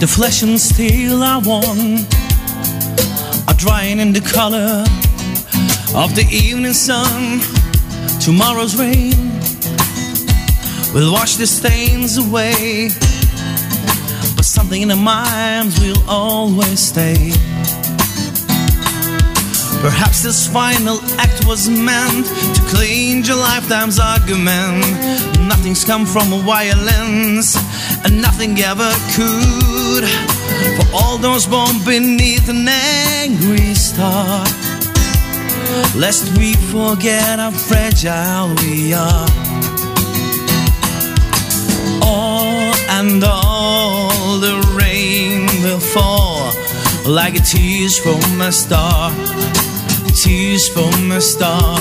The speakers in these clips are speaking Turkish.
the flesh and steel I want are drying in the color of the evening sun. Tomorrow's rain will wash the stains away, but something in the minds will always stay. Perhaps this final act was meant to clean your lifetime's argument. Nothing's come from violence, and nothing ever could. For all those born beneath an angry star, lest we forget how fragile we are. All and all the rain will fall like a tears from a star tears from a star.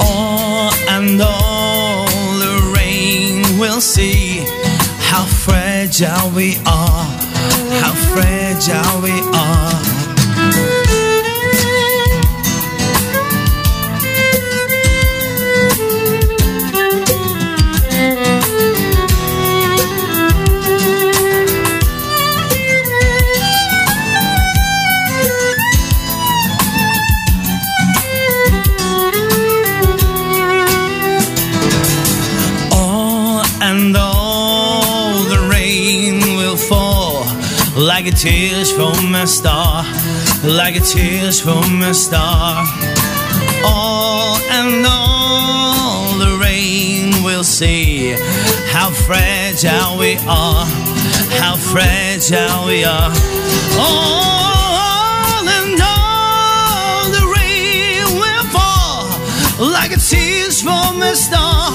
All and all the rain will see how fragile we are, how fragile we are. Like a tears from a star, like a tears from a star. All and all the rain will see how fragile we are, how fragile we are. All and all the rain will fall like a tears from a star,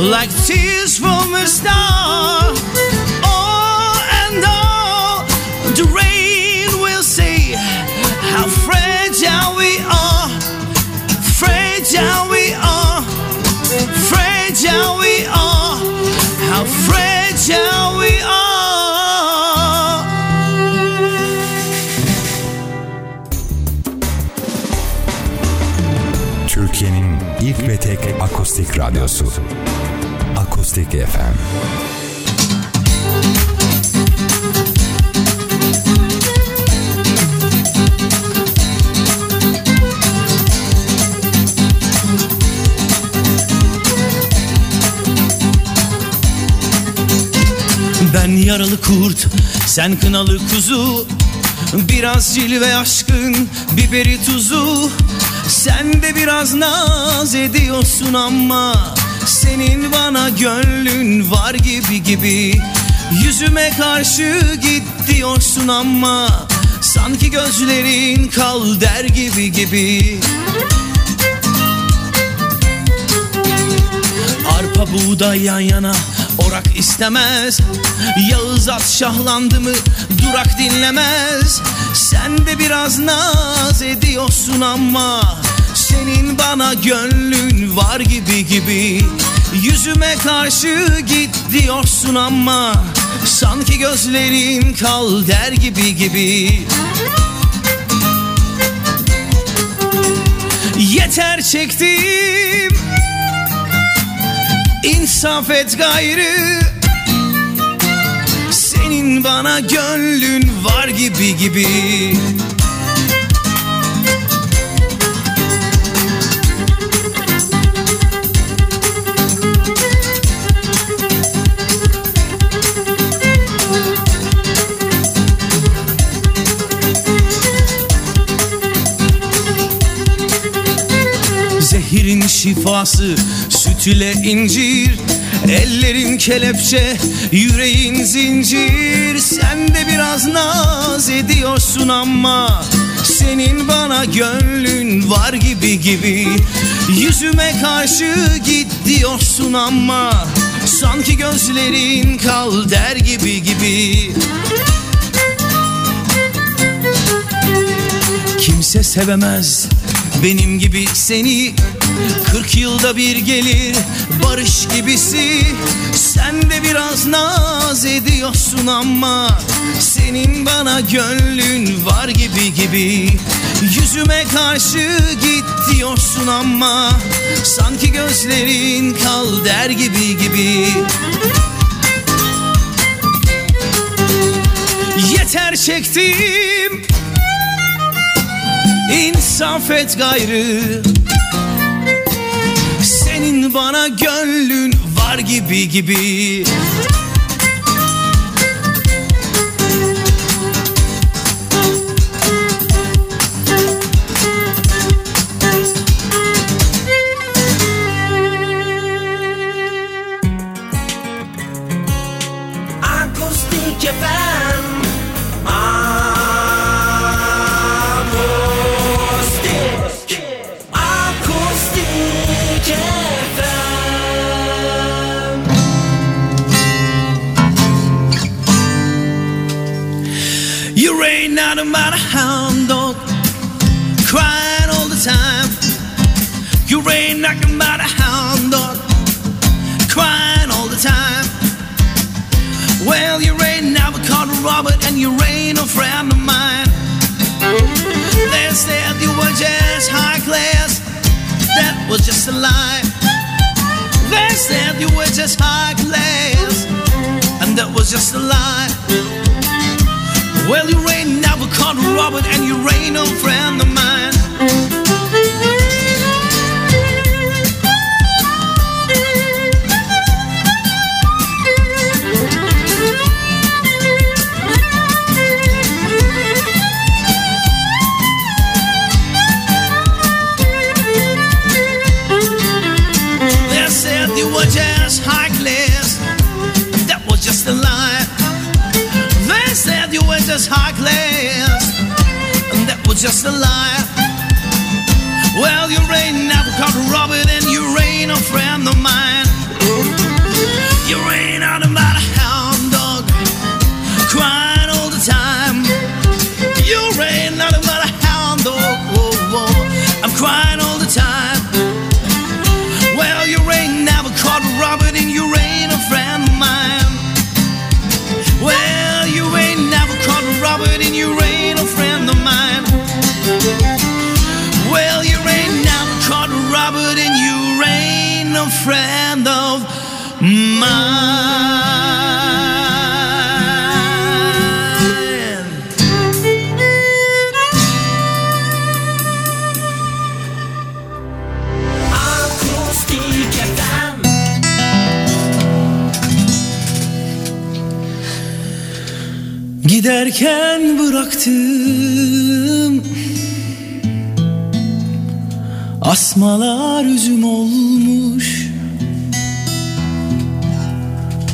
like tears from a star. Fragile we are, fragile we are, how fragile we are. Türkiye'nin ilk ve tek akustik radyosu. Akustik FM. Ben yaralı kurt, sen kınalı kuzu. Biraz cilve aşkın, biberi tuzu Sen de biraz naz ediyorsun ama Senin bana gönlün var gibi gibi. Yüzüme karşı git diyorsun ama Sanki gözlerin kal der gibi gibi. Arpa buğday yan yana orak istemez. Yağız at şahlandı mı durak dinlemez. Sen de biraz naz ediyorsun ama Senin bana gönlün var gibi gibi. Yüzüme karşı git diyorsun ama Sanki gözlerin kal der gibi gibi. Yeter çektim İnsaf et gayrı. Senin bana gönlün var gibi gibi Şifası süt ile incir. Ellerin kelepçe, yüreğin zincir. Sen de biraz naz ediyorsun ama Senin bana gönlün var gibi gibi. Yüzüme karşı git diyorsun ama Sanki gözlerin kal der gibi gibi. Kimse sevemez benim gibi seni 40 yılda bir gelir barış gibisi. Sen de biraz naz ediyorsun ama Senin bana gönlün var gibi gibi. Yüzüme karşı git diyorsun ama Sanki gözlerin kal der gibi gibi. Yeter çektiğim İnsaf et gayrı. Senin bana gönlün var gibi gibi bıraktım Asmalar üzüm olmuş.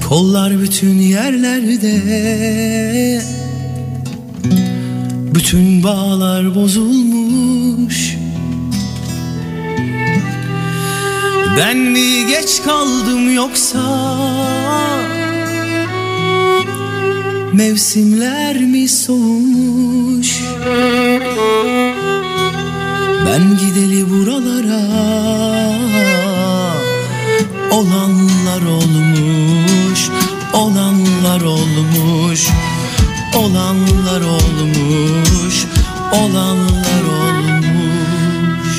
Kollar bütün yerlerde. Bütün bağlar bozulmuş. Ben mi geç kaldım yoksa Mevsimler mi soğumuş? Ben gideli buralara Olanlar olmuş Olanlar olmuş Olanlar olmuş Olanlar olmuş.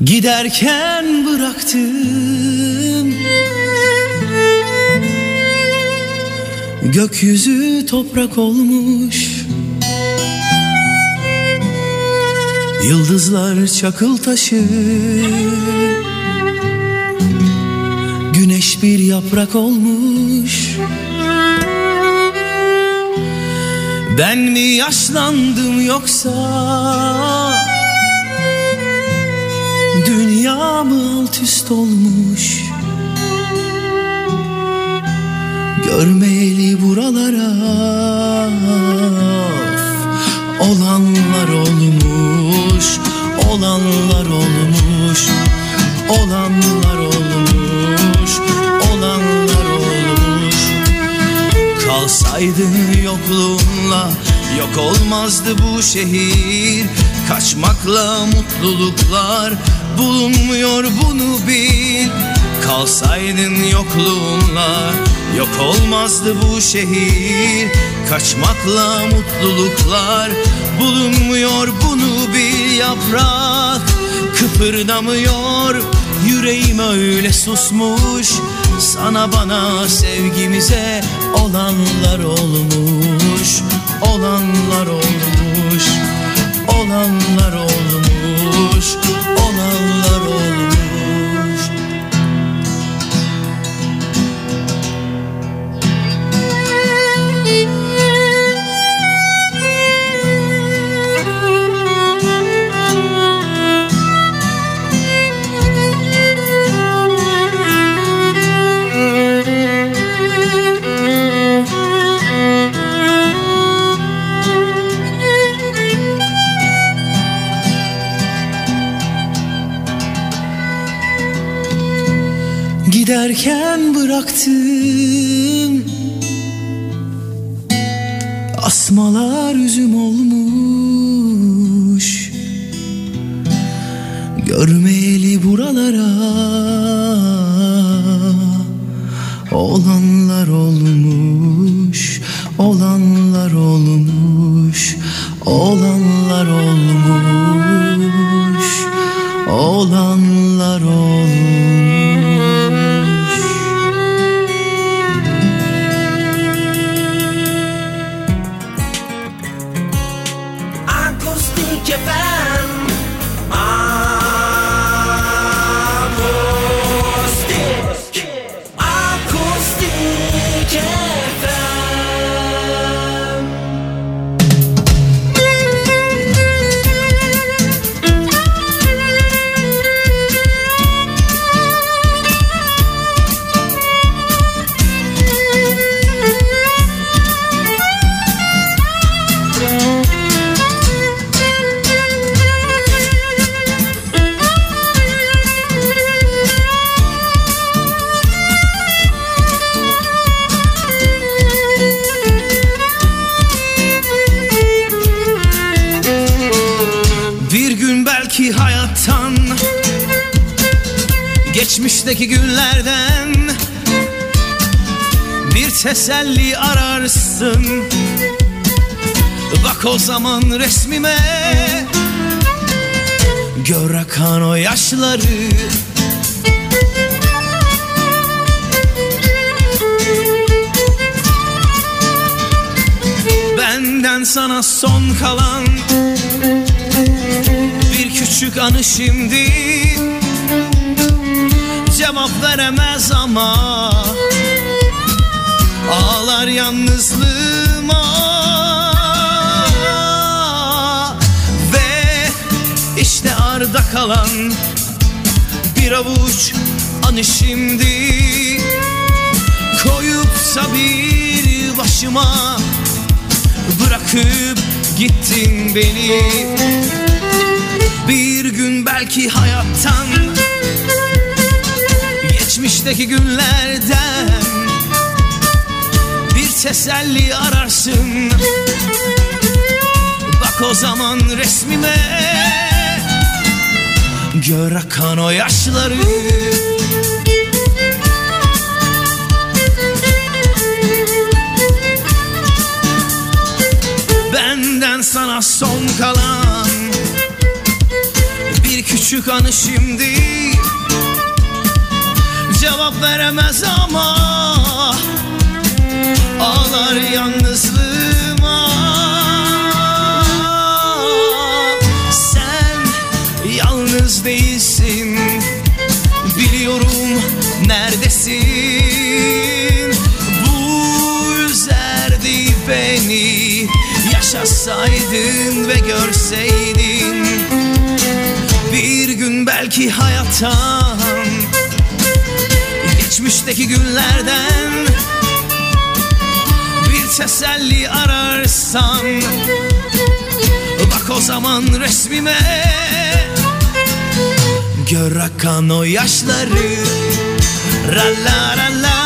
Giderken bıraktım Gökyüzü toprak olmuş. Yıldızlar çakıl taşı. Güneş bir yaprak olmuş. Ben mi yaşlandım yoksa? Dünya mı alt üst olmuş Görmeyeli buralara. Olanlar olmuş Olanlar olmuş. Olanlar olmuş Olanlar olmuş. Kalsaydın yokluğunla Yok olmazdı bu şehir. Kaçmakla mutluluklar Bulunmuyor bunu bil Kalsaydın yokluğunla Yok olmazdı bu şehir. Kaçmakla mutluluklar Bulunmuyor bunu bir yaprak. Kıpırdamıyor Yüreğim öyle susmuş. Sana bana sevgimize olanlar olmuş. Olanlar olmuş Olanlar olmuş Giderken bıraktım. Asmalar üzüm olmuş. Görmeyeli buralara Olanlar olmuş Olanlar teselli ararsın. Bak o zaman resmime. Gör akan o yaşları. Benden sana son kalan bir küçük anı şimdi. Cevap veremez ama Ağlar yalnızlığıma. Ve işte arda kalan Bir avuç anı şimdi. Koyupsa bir başıma Bırakıp gittin beni. Bir gün belki hayattan Geçmişteki günlerden teselli ararsın. Bak o zaman resmime. Gör akan o yaşları. Benden sana son kalan. Bir küçük anı şimdi. Cevap veremez ama Ağlar yalnızlığıma Sen yalnız değilsin. Biliyorum neredesin. Bu üzerdi beni. Yaşasaydın ve görseydin. Bir gün belki hayattan Geçmişteki günlerden teselli ararsan Bak o zaman resmime. Gör akan o yaşları Ra la la la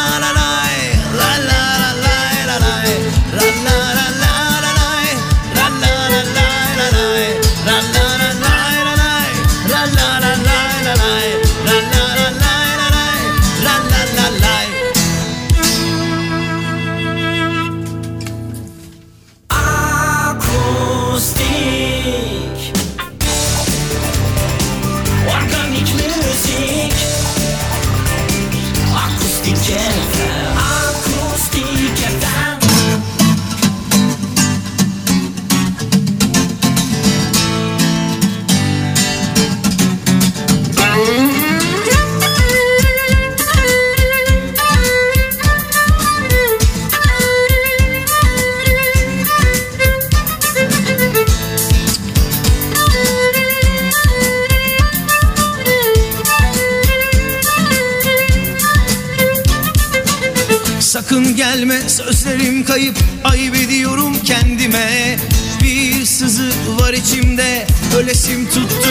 ölesim tuttu.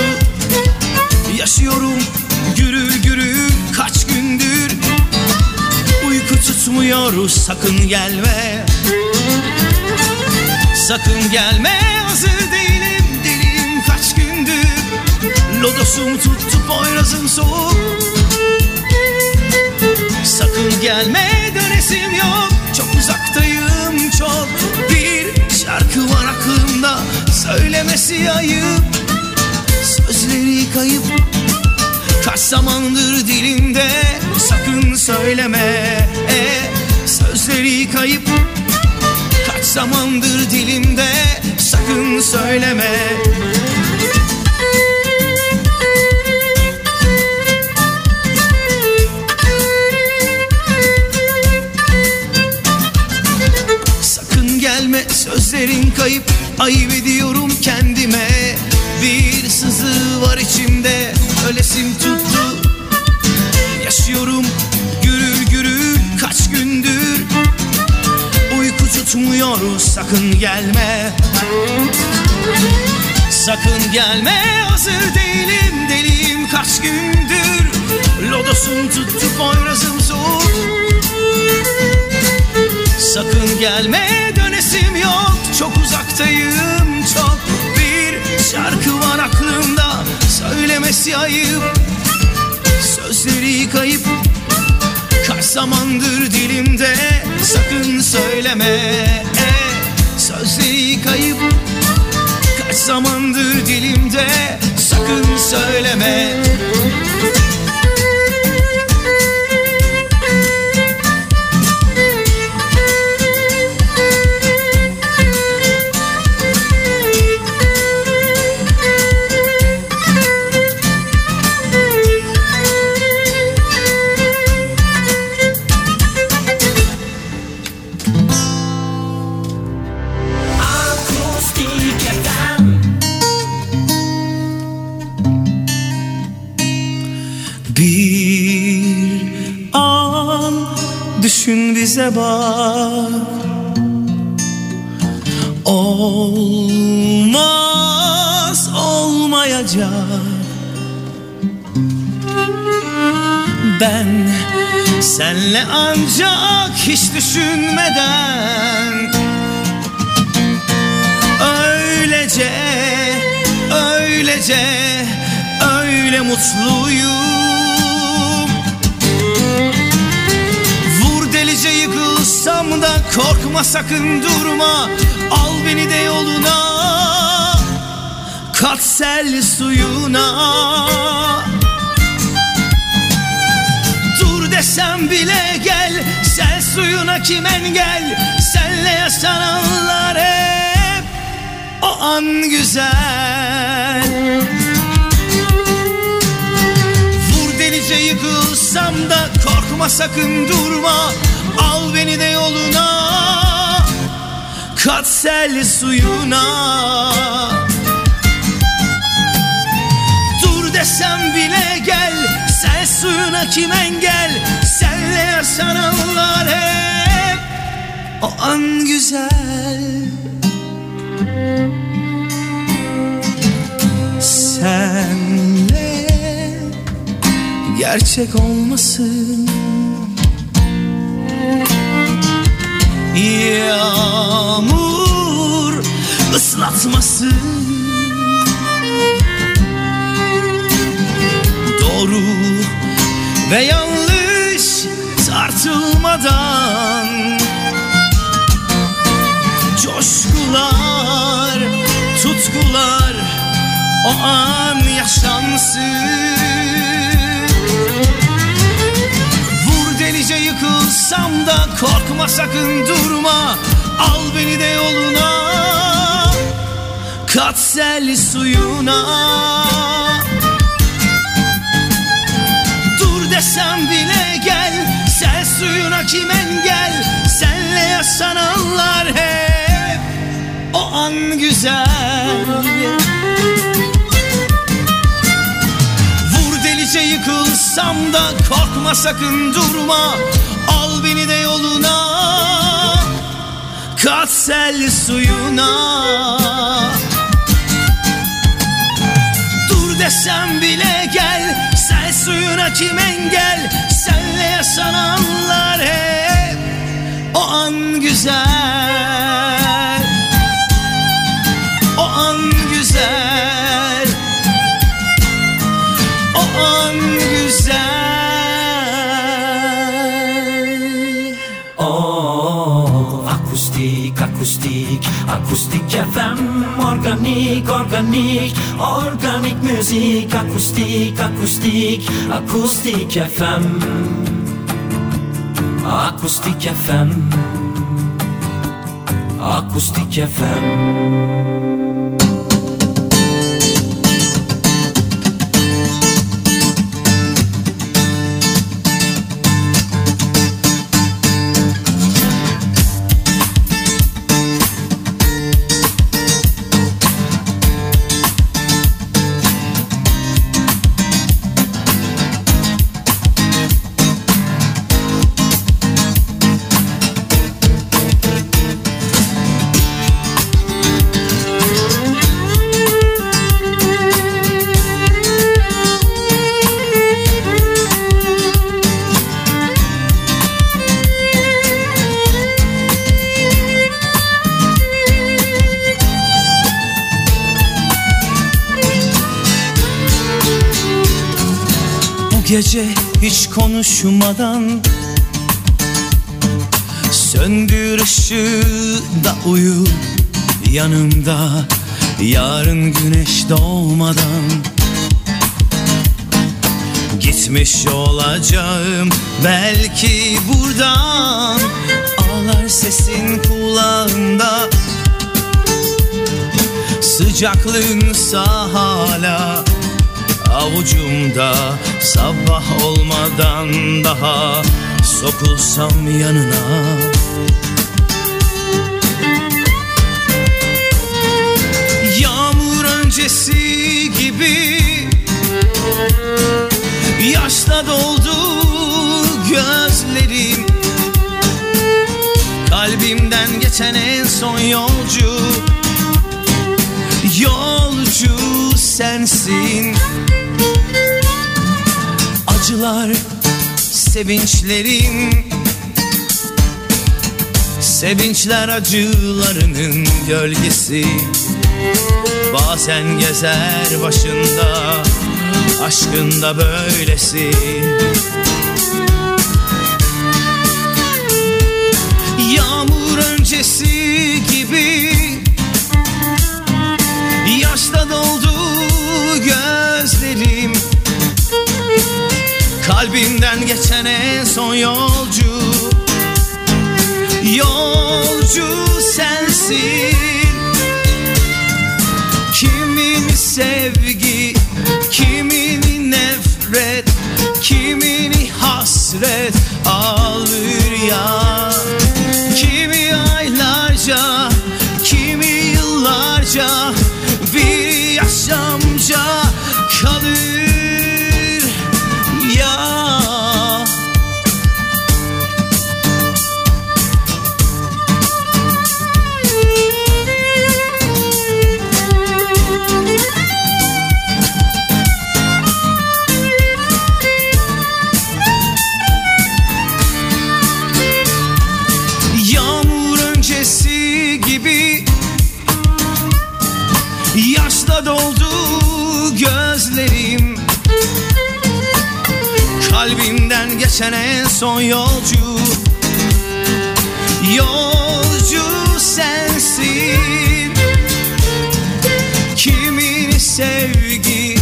Yaşıyorum gürül gürül kaç gündür. Uyku tutmuyor sakın gelme. Sakın gelme hazır değilim deliyim kaç gündür. Lodosum tuttu poyrazım soğuk. Sakın gelme dönesim yok. Çok uzaktayım çok Bir şarkı var aklımda. Söylemesi ayıp Sözleri kayıp Kaç zamandır dilimde Sakın söyleme. E, Sözleri kayıp Kaç zamandır dilimde Sakın söyleme. Sakın gelme sözlerin kayıp Ayıp ediyorum kendime sızı var içimde Ölesim tuttu. Yaşıyorum gürül gürül kaç gündür. Uyku tutmuyor sakın gelme. Sakın gelme hazır değilim deliyim kaç gündür. Lodosum tuttu poyrazım soğuk Sakın gelme dönesim yok Çok uzaktayım Söylemesi ayıp Sözleri kayıp. Kaç zamandır dilimde Sakın söyleme. E, Sözleri kayıp. Kaç zamandır dilimde Sakın söyleme bize bak. Olmaz olmayacak. Ben senle ancak hiç düşünmeden Öylece, öylece, öyle mutluyum yıkılsam da korkma sakın durma. Al beni de yoluna Kat sel suyuna. Dur desem bile gel Sel suyuna kim engel? Senle yaşananlar hep O an güzel. Vur delice yıkılsam da Korkma sakın durma Al beni de yoluna Kat sel suyuna. Dur desem bile gel Sel suyuna kim engel? Senle yaşananlar hep O an güzel. Senle Gerçek olmasın Yağmur ıslatmasın Doğru ve yanlış tartılmadan Coşkular, tutkular o an yaşansın Delice yıkılsam da korkma sakın durma. Al beni de yoluna Kat sel suyuna. Desem bile gel Sel suyuna kim engel? Senle yaşananlar hep O an güzel yıkılsam da Korkma sakın durma. Al beni de yoluna Kat sel suyuna. Dur desem bile gel Sel suyuna kim engel? Senle yaşananlar hep O an güzel. O an güzel O an güzel. Oh, akustik, akustik, akustik FM Organik, organik, organik müzik Akustik, akustik, akustik FM Akustik FM Akustik FM konuşmadan Söndür ışığı da uyu yanımda Yarın güneş doğmadan. Gitmiş olacağım belki buradan. Ağlar sesin kulağında. Sıcaklığınsa hala avucumda Sabah olmadan daha sokulsam yanına. Yağmur öncesi gibi Yaşla doldu gözlerim. Kalbimden geçen en son yolcu Yolcu sensin Acılar sevinçlerin Sevinçler acılarının gölgesi. Bazen gezer başında Aşkında böylesi geçen en son yolcu. Yolcu sensin. Kimini sevgi, kimini nefret Kimini hasret alır ya Yaşla doldu gözlerim. Kalbimden geçen en son yolcu. Yolcu sensin. Kimini sevgi,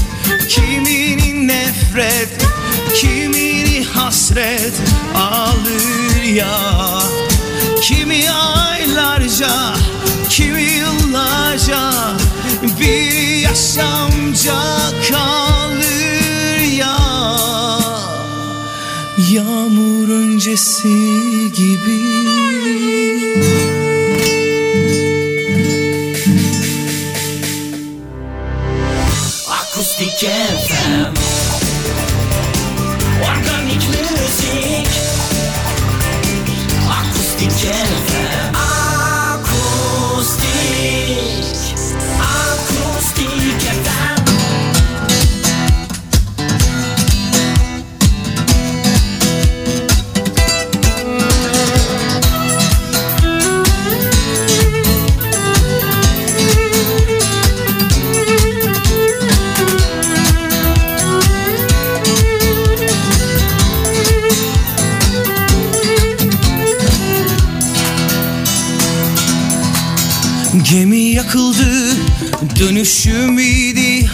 kimini nefret Kimini hasret alır ya. Kimi aylarca, kimi yıllarca bir yaşamca kalır ya. Yağmur öncesi gibi.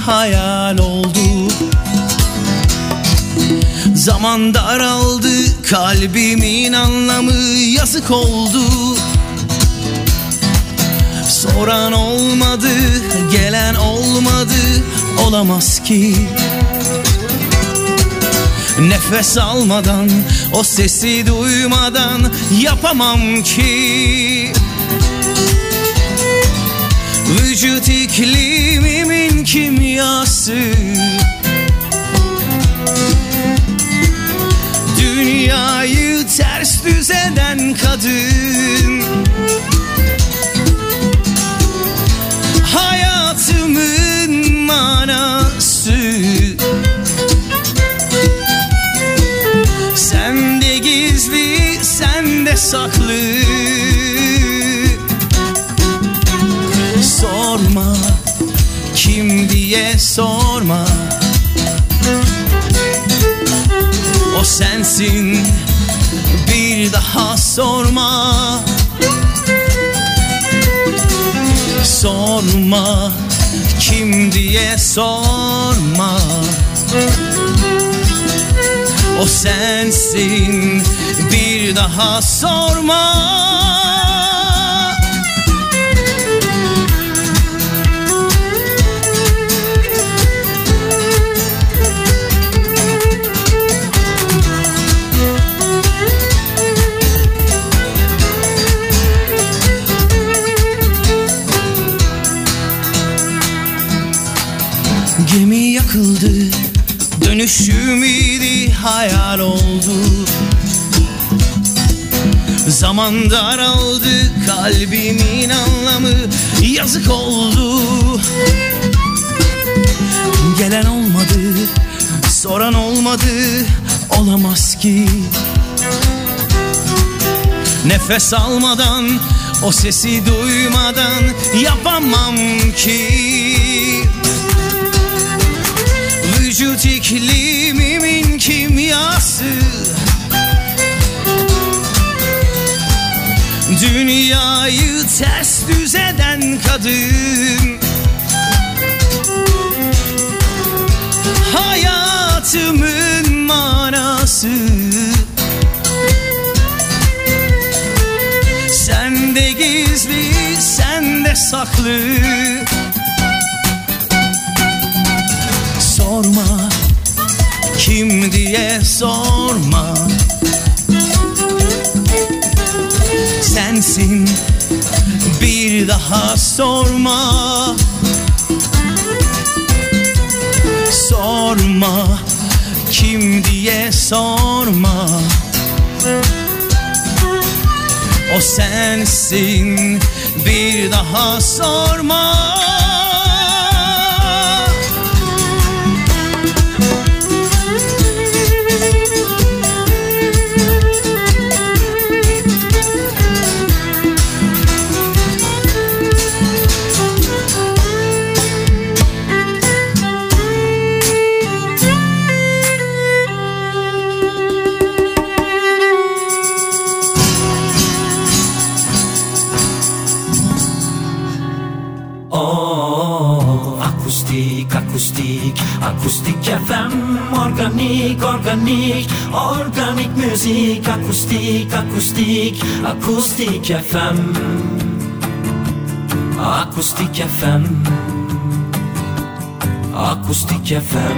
Hayal oldu. Zaman daraldı Kalbimin anlamı yazık oldu. Soran olmadı Gelen olmadı Olamaz ki. Nefes almadan O sesi duymadan Yapamam ki. Vücut iklimimin kimyası. Dünyayı ters düz eden kadın. Hayatımın manası. Sende gizli, sende saklı diye sorma. O sensin Bir daha sorma. Sorma Kim diye sorma. O sensin Bir daha sorma Gemi yakıldı Dönüşüm idi hayal oldu. Zaman daraldı Kalbimin anlamı yazık oldu. Gelen olmadı Soran olmadı Olamaz ki. Nefes almadan O sesi duymadan Yapamam ki Vücut iklimimin kimyası. Dünyayı ters düz eden kadın. Hayatımın manası. Sende gizli, sende saklı bir daha sorma. Sorma kim diye sorma. O sensin bir daha sorma akustik FM Organik, organik, organik müzik Akustik, akustik, akustik FM Akustik FM Akustik FM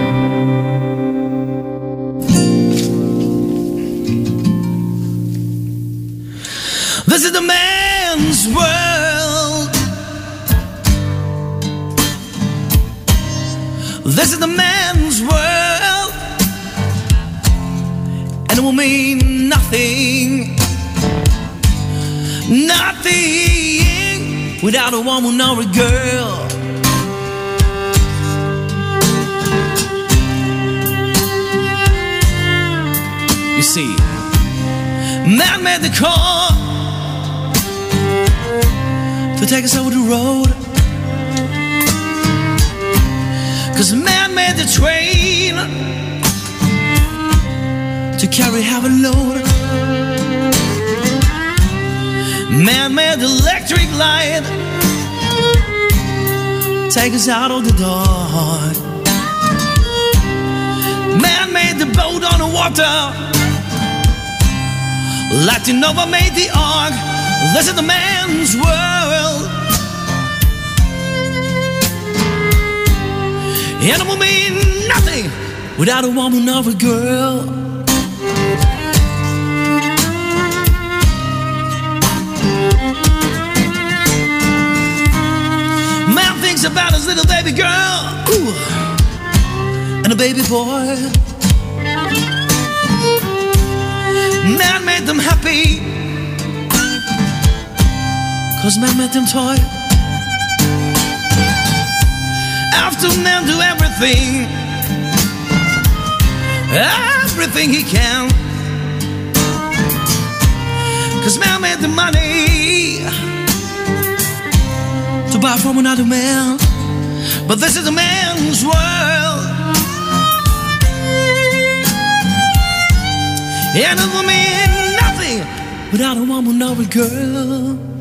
is the man's world. This is the man's world. And it will mean nothing. Nothing without a woman or a girl. You see, man made the car to take us over the road. Cause man made the train to carry heavy load. Man made the electric light take us out of the dark. Man made the boat on the water. Latin Nova made the ark. This is the man's world. And will mean nothing without a woman or a girl. Man thinks about his little baby girl ooh, and a baby boy. Man made them happy, cause man made them toy. After man do everything, everything he can. Cause man made the money to buy from another man. But this is a man's world. And will mean nothing without a woman or a girl.